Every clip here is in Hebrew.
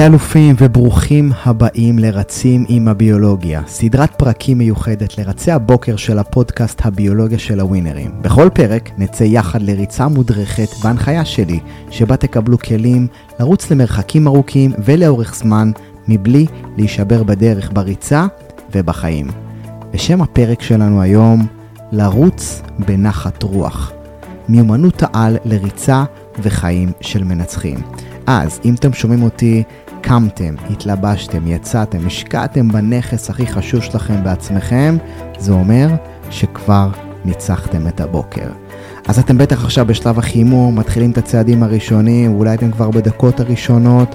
היי אלופים וברוכים הבאים לרצים עם הביולוגיה, סדרת פרקים מיוחדת לרצי הבוקר של הפודקאסט הביולוגיה של הווינרים. בכל פרק נצא יחד לריצה מודרכת בהנחיה שלי, שבה תקבלו כלים לרוץ למרחקים ארוכים ולאורך זמן, מבלי להישבר בדרך בריצה ובחיים. ושם הפרק שלנו היום, לרוץ בנחת רוח. מיומנות העל לריצה וחיים של מנצחים. אז אם אתם שומעים אותי, קמתם, התלבשתם, יצאתם, השקעתם בנכס הכי חשוב שלכם בעצמכם, זה אומר שכבר ניצחתם את הבוקר. אז אתם בטח עכשיו בשלב החימום, מתחילים את הצעדים הראשונים, ואולי אתם כבר בדקות הראשונות,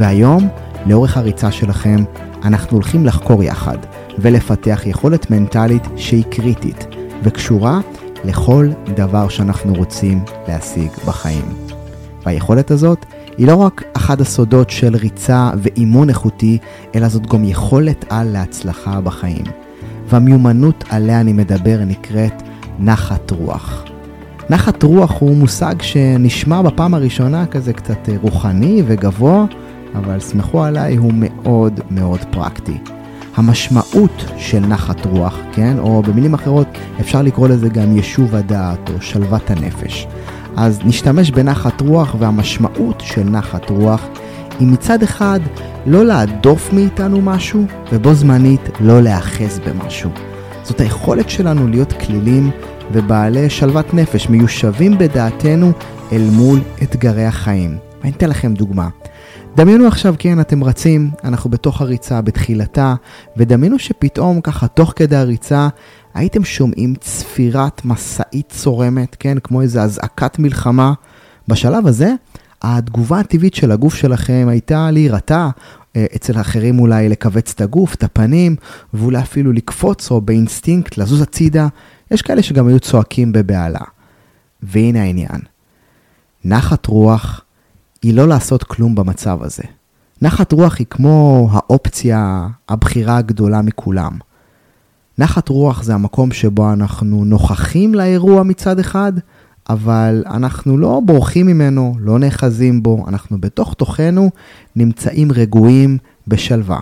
והיום, לאורך הריצה שלכם, אנחנו הולכים לחקור יחד ולפתח יכולת מנטלית שהיא קריטית וקשורה לכל דבר שאנחנו רוצים להשיג בחיים. והיכולת הזאת היא לא רק אחד הסודות של ריצה ואימון איכותי, אלא זאת גם יכולת על להצלחה בחיים. והמיומנות עליה אני מדבר נקראת נחת רוח. נחת רוח הוא מושג שנשמע בפעם הראשונה כזה קצת רוחני וגבוה, אבל סמכו עליי הוא מאוד מאוד פרקטי. המשמעות של נחת רוח, כן, או במילים אחרות אפשר לקרוא לזה גם יישוב הדעת או שלוות הנפש. אז נשתמש בנחת רוח והמשמעות של נחת רוח היא מצד אחד לא להדוף מאיתנו משהו ובו זמנית לא להאחז במשהו. זאת היכולת שלנו להיות כלילים ובעלי שלוות נפש, מיושבים בדעתנו אל מול אתגרי החיים. ואני אתן לכם דוגמה. דמיינו עכשיו, כן, אתם רצים, אנחנו בתוך הריצה, בתחילתה, ודמיינו שפתאום ככה, תוך כדי הריצה, הייתם שומעים צפירת משאית צורמת, כן, כמו איזו אזעקת מלחמה. בשלב הזה, התגובה הטבעית של הגוף שלכם הייתה להירתע, אה, אצל אחרים אולי לכווץ את הגוף, את הפנים, ואולי אפילו לקפוץ או באינסטינקט לזוז הצידה. יש כאלה שגם היו צועקים בבהלה. והנה העניין. נחת רוח היא לא לעשות כלום במצב הזה. נחת רוח היא כמו האופציה, הבחירה הגדולה מכולם. נחת רוח זה המקום שבו אנחנו נוכחים לאירוע מצד אחד, אבל אנחנו לא בורחים ממנו, לא נאחזים בו, אנחנו בתוך תוכנו נמצאים רגועים בשלווה,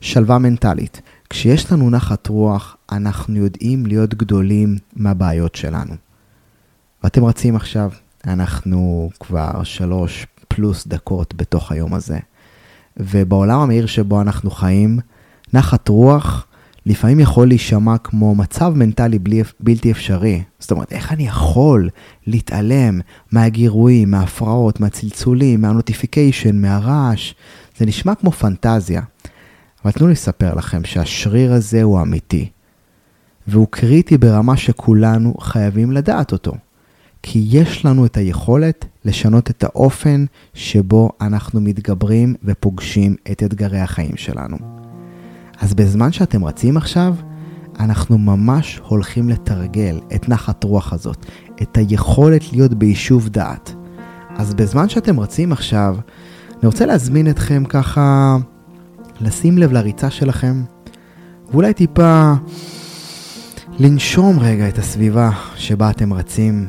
שלווה מנטלית. כשיש לנו נחת רוח, אנחנו יודעים להיות גדולים מהבעיות שלנו. ואתם רצים עכשיו, אנחנו כבר שלוש פלוס דקות בתוך היום הזה. ובעולם המהיר שבו אנחנו חיים, נחת רוח לפעמים יכול להישמע כמו מצב מנטלי בלי, בלתי אפשרי. זאת אומרת, איך אני יכול להתעלם מהגירויים, מההפרעות, מהצלצולים, מהנוטיפיקיישן, מהרעש? זה נשמע כמו פנטזיה. אבל תנו לי לספר לכם שהשריר הזה הוא אמיתי. והוא קריטי ברמה שכולנו חייבים לדעת אותו. כי יש לנו את היכולת לשנות את האופן שבו אנחנו מתגברים ופוגשים את אתגרי החיים שלנו. אז בזמן שאתם רצים עכשיו, אנחנו ממש הולכים לתרגל את נחת רוח הזאת, את היכולת להיות ביישוב דעת. אז בזמן שאתם רצים עכשיו, אני רוצה להזמין אתכם ככה לשים לב לריצה שלכם, ואולי טיפה לנשום רגע את הסביבה שבה אתם רצים,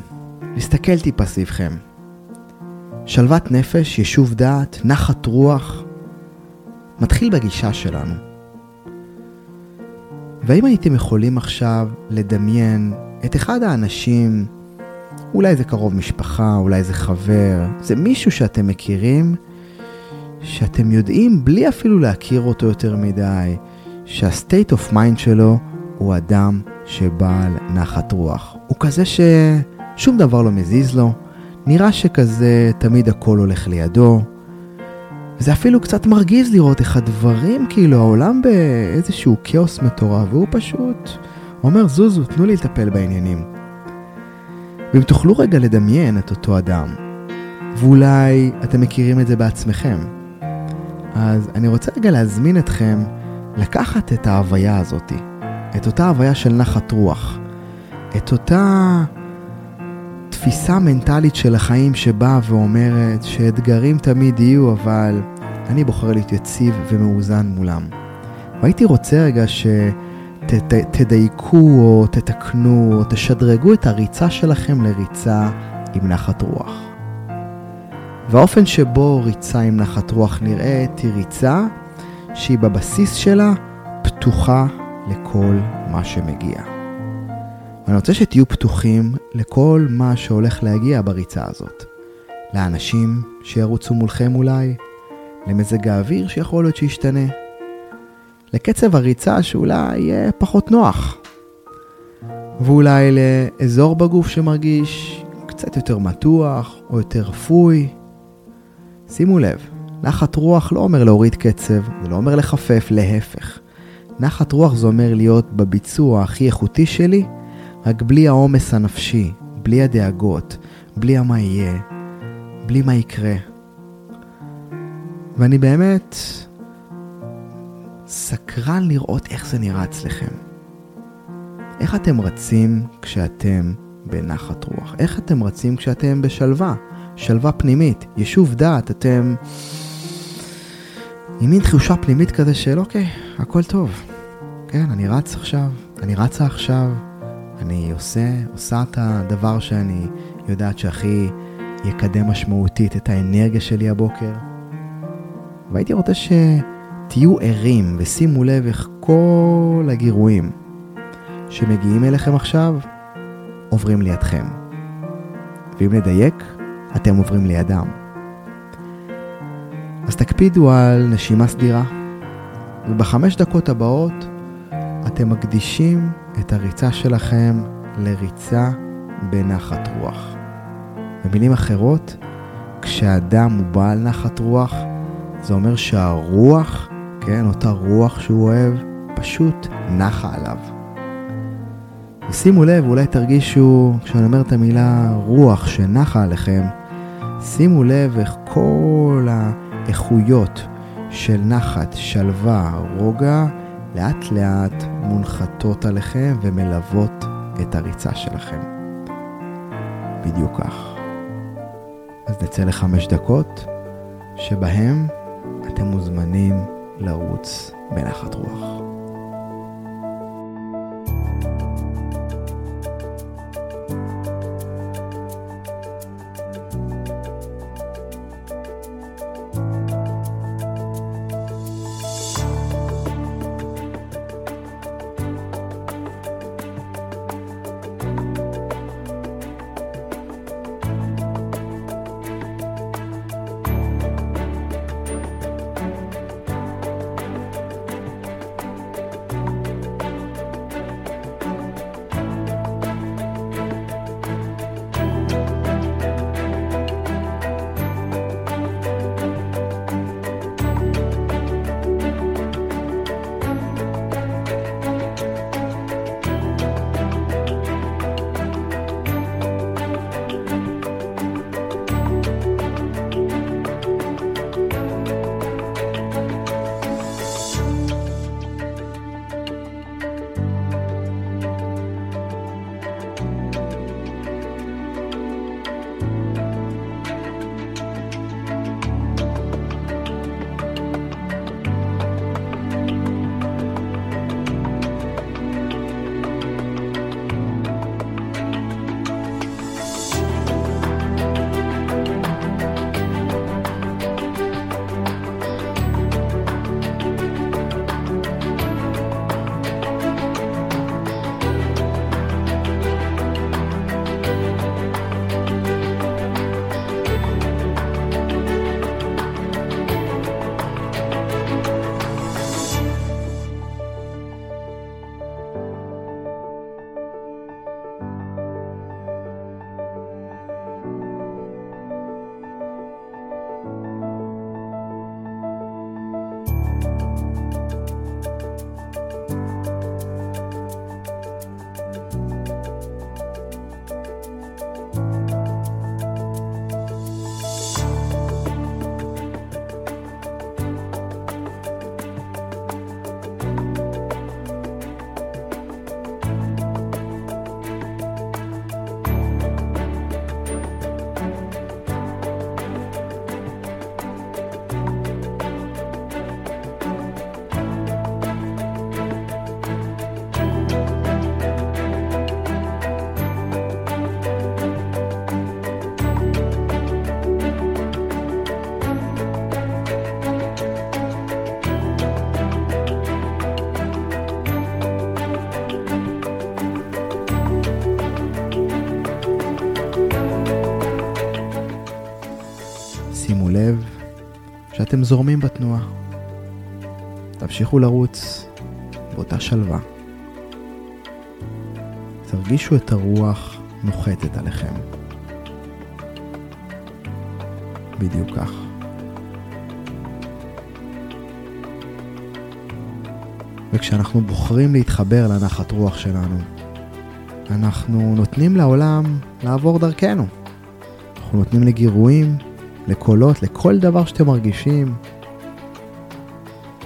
להסתכל טיפה סביבכם. שלוות נפש, יישוב דעת, נחת רוח, מתחיל בגישה שלנו. והאם הייתם יכולים עכשיו לדמיין את אחד האנשים, אולי זה קרוב משפחה, אולי זה חבר, זה מישהו שאתם מכירים, שאתם יודעים, בלי אפילו להכיר אותו יותר מדי, שה-state of mind שלו הוא אדם שבעל נחת רוח. הוא כזה ששום דבר לא מזיז לו, נראה שכזה תמיד הכל הולך לידו, זה אפילו קצת מרגיז לראות איך הדברים, כאילו העולם באיזשהו כאוס מטורף, והוא פשוט אומר, זוזו, תנו לי לטפל בעניינים. ואם תוכלו רגע לדמיין את אותו אדם, ואולי אתם מכירים את זה בעצמכם, אז אני רוצה רגע להזמין אתכם לקחת את ההוויה הזאת, את אותה הוויה של נחת רוח, את אותה תפיסה מנטלית של החיים שבאה ואומרת שאתגרים תמיד יהיו, אבל אני בוחר להיות יציב ומאוזן מולם. והייתי רוצה רגע שתדייקו או תתקנו או תשדרגו את הריצה שלכם לריצה עם נחת רוח. והאופן שבו ריצה עם נחת רוח נראית היא ריצה שהיא בבסיס שלה פתוחה לכל מה שמגיע. ואני רוצה שתהיו פתוחים לכל מה שהולך להגיע בריצה הזאת. לאנשים שירוצו מולכם אולי, למזג האוויר שיכול להיות שישתנה, לקצב הריצה שאולי יהיה פחות נוח, ואולי לאזור בגוף שמרגיש קצת יותר מתוח או יותר אפוי. שימו לב, נחת רוח לא אומר להוריד קצב, זה לא אומר לחפף, להפך. נחת רוח זה אומר להיות בביצוע הכי איכותי שלי, רק בלי העומס הנפשי, בלי הדאגות, בלי המה יהיה, בלי מה יקרה. ואני באמת סקרן לראות איך זה נראה אצלכם. איך אתם רצים כשאתם בנחת רוח? איך אתם רצים כשאתם בשלווה? שלווה פנימית, יישוב דעת, אתם עם מין תחושה פנימית כזה של אוקיי, הכל טוב. כן, אני רץ עכשיו, אני רצה עכשיו, אני עושה, עושה את הדבר שאני יודעת שהכי יקדם משמעותית את האנרגיה שלי הבוקר. והייתי רוצה שתהיו ערים ושימו לב איך כל הגירויים שמגיעים אליכם עכשיו עוברים לידכם. ואם נדייק, אתם עוברים לידם. אז תקפידו על נשימה סדירה, ובחמש דקות הבאות אתם מקדישים את הריצה שלכם לריצה בנחת רוח. במילים אחרות, כשאדם הוא בעל נחת רוח, זה אומר שהרוח, כן, אותה רוח שהוא אוהב, פשוט נחה עליו. ושימו לב, אולי תרגישו, כשאני אומר את המילה רוח שנחה עליכם, שימו לב איך כל האיכויות של נחת, שלווה, רוגע, לאט לאט מונחתות עליכם ומלוות את הריצה שלכם. בדיוק כך. אז נצא לחמש דקות, שבהם אתם מוזמנים לרוץ בנחת רוח. ואתם זורמים בתנועה. תמשיכו לרוץ באותה שלווה. תרגישו את הרוח נוחתת עליכם. בדיוק כך. וכשאנחנו בוחרים להתחבר לנחת רוח שלנו, אנחנו נותנים לעולם לעבור דרכנו. אנחנו נותנים לגירויים, לקולות, לכל דבר שאתם מרגישים,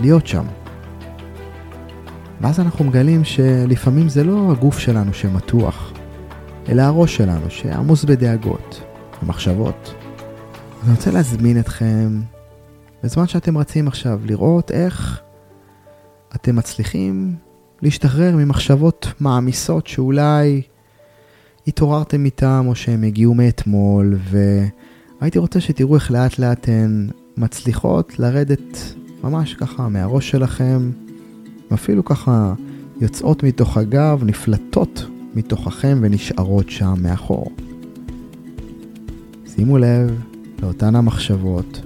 להיות שם. ואז אנחנו מגלים שלפעמים זה לא הגוף שלנו שמתוח, אלא הראש שלנו שעמוס בדאגות ומחשבות. אני רוצה להזמין אתכם, בזמן שאתם רצים עכשיו, לראות איך אתם מצליחים להשתחרר ממחשבות מעמיסות שאולי התעוררתם איתם או שהם הגיעו מאתמול, והייתי רוצה שתראו איך לאט לאט הן מצליחות לרדת ממש ככה מהראש שלכם, ואפילו ככה יוצאות מתוך הגב, נפלטות מתוככם ונשארות שם מאחור. שימו לב לאותן המחשבות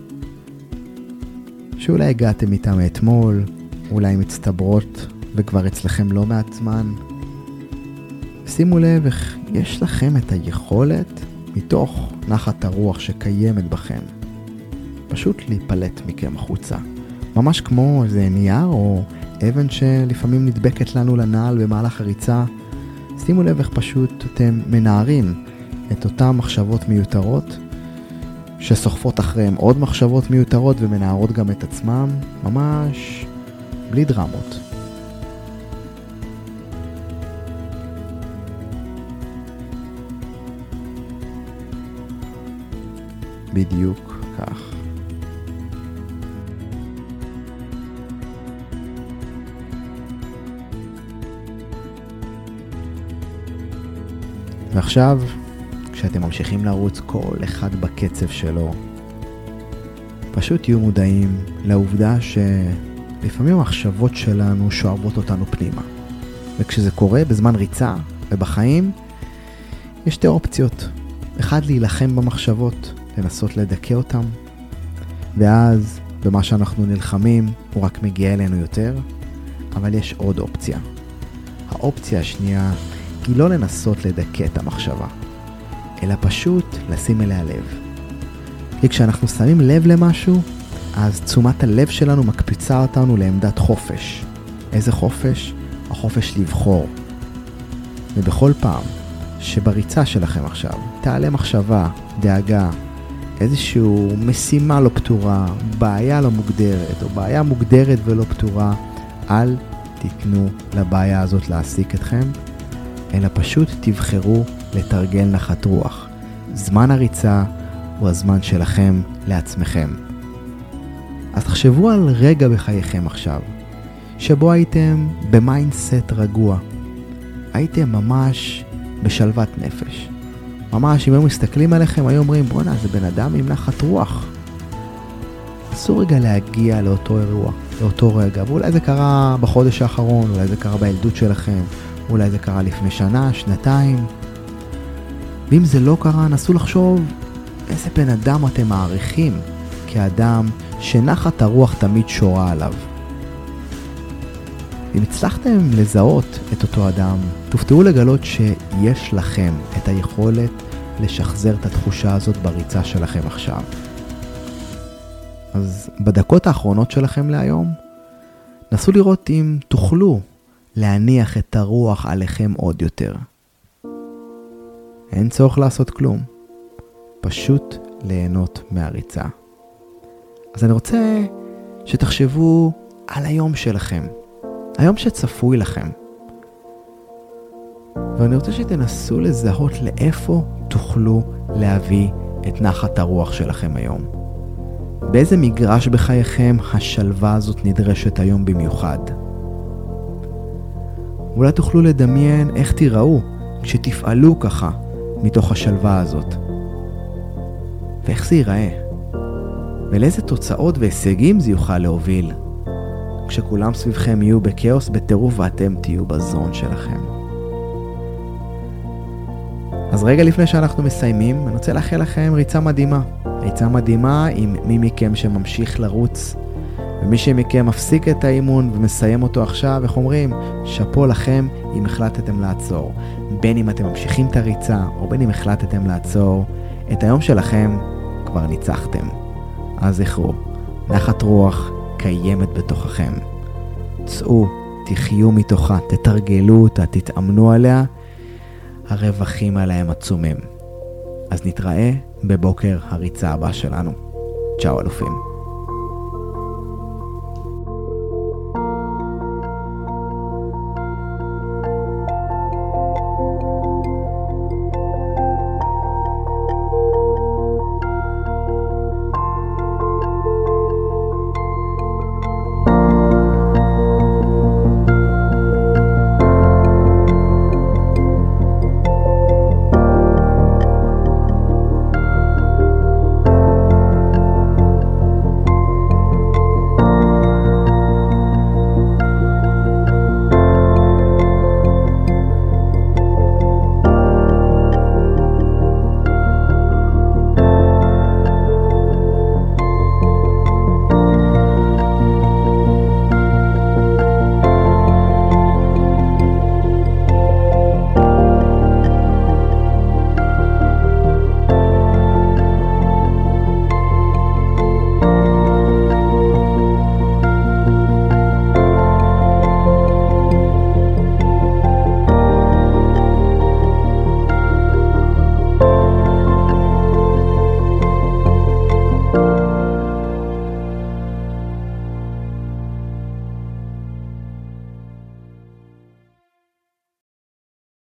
שאולי הגעתם איתם אתמול, אולי מצטברות וכבר אצלכם לא מעט זמן. שימו לב איך יש לכם את היכולת, מתוך נחת הרוח שקיימת בכם, פשוט להיפלט מכם החוצה. ממש כמו איזה נייר או אבן שלפעמים נדבקת לנו לנעל במהלך הריצה. שימו לב איך פשוט אתם מנערים את אותן מחשבות מיותרות, שסוחפות אחריהם עוד מחשבות מיותרות ומנערות גם את עצמם, ממש בלי דרמות. בדיוק כך. ועכשיו, כשאתם ממשיכים לרוץ כל אחד בקצב שלו, פשוט תהיו מודעים לעובדה שלפעמים המחשבות שלנו שואבות אותנו פנימה. וכשזה קורה בזמן ריצה ובחיים, יש שתי אופציות. אחד, להילחם במחשבות, לנסות לדכא אותם, ואז במה שאנחנו נלחמים הוא רק מגיע אלינו יותר, אבל יש עוד אופציה. האופציה השנייה היא לא לנסות לדכא את המחשבה, אלא פשוט לשים אליה לב. כי כשאנחנו שמים לב למשהו, אז תשומת הלב שלנו מקפיצה אותנו לעמדת חופש. איזה חופש? החופש לבחור. ובכל פעם שבריצה שלכם עכשיו תעלה מחשבה, דאגה, איזושהי משימה לא פתורה, בעיה לא מוגדרת, או בעיה מוגדרת ולא פתורה, אל תיתנו לבעיה הזאת להעסיק אתכם, אלא פשוט תבחרו לתרגל נחת רוח. זמן הריצה הוא הזמן שלכם לעצמכם. אז תחשבו על רגע בחייכם עכשיו, שבו הייתם ב mindset רגוע. הייתם ממש בשלוות נפש. ממש, אם היו מסתכלים עליכם, היו אומרים, בואנה, זה בן אדם עם נחת רוח. נסו רגע להגיע לאותו אירוע, לאותו רגע, ואולי זה קרה בחודש האחרון, אולי זה קרה בילדות שלכם, אולי זה קרה לפני שנה, שנתיים. ואם זה לא קרה, נסו לחשוב איזה בן אדם אתם מעריכים כאדם שנחת הרוח תמיד שורה עליו. אם הצלחתם לזהות את אותו אדם, תופתעו לגלות שיש לכם את היכולת לשחזר את התחושה הזאת בריצה שלכם עכשיו. אז בדקות האחרונות שלכם להיום, נסו לראות אם תוכלו להניח את הרוח עליכם עוד יותר. אין צורך לעשות כלום, פשוט ליהנות מהריצה. אז אני רוצה שתחשבו על היום שלכם, היום שצפוי לכם. ואני רוצה שתנסו לזהות לאיפה תוכלו להביא את נחת הרוח שלכם היום. באיזה מגרש בחייכם השלווה הזאת נדרשת היום במיוחד. אולי תוכלו לדמיין איך תיראו כשתפעלו ככה מתוך השלווה הזאת. ואיך זה ייראה. ולאיזה תוצאות והישגים זה יוכל להוביל. כשכולם סביבכם יהיו בכאוס, בטירוף, ואתם תהיו בזון שלכם. אז רגע לפני שאנחנו מסיימים, אני רוצה לאחל לכם ריצה מדהימה. ריצה מדהימה עם מי מכם שממשיך לרוץ, ומי שמכם מפסיק את האימון ומסיים אותו עכשיו, איך אומרים? שאפו לכם אם החלטתם לעצור. בין אם אתם ממשיכים את הריצה, או בין אם החלטתם לעצור, את היום שלכם כבר ניצחתם. אז זכרו, נחת רוח קיימת בתוככם. צאו, תחיו מתוכה, תתרגלו אותה, תתאמנו עליה, הרווחים עליהם עצומים. אז נתראה בבוקר הריצה הבא שלנו. צ'או אלופים.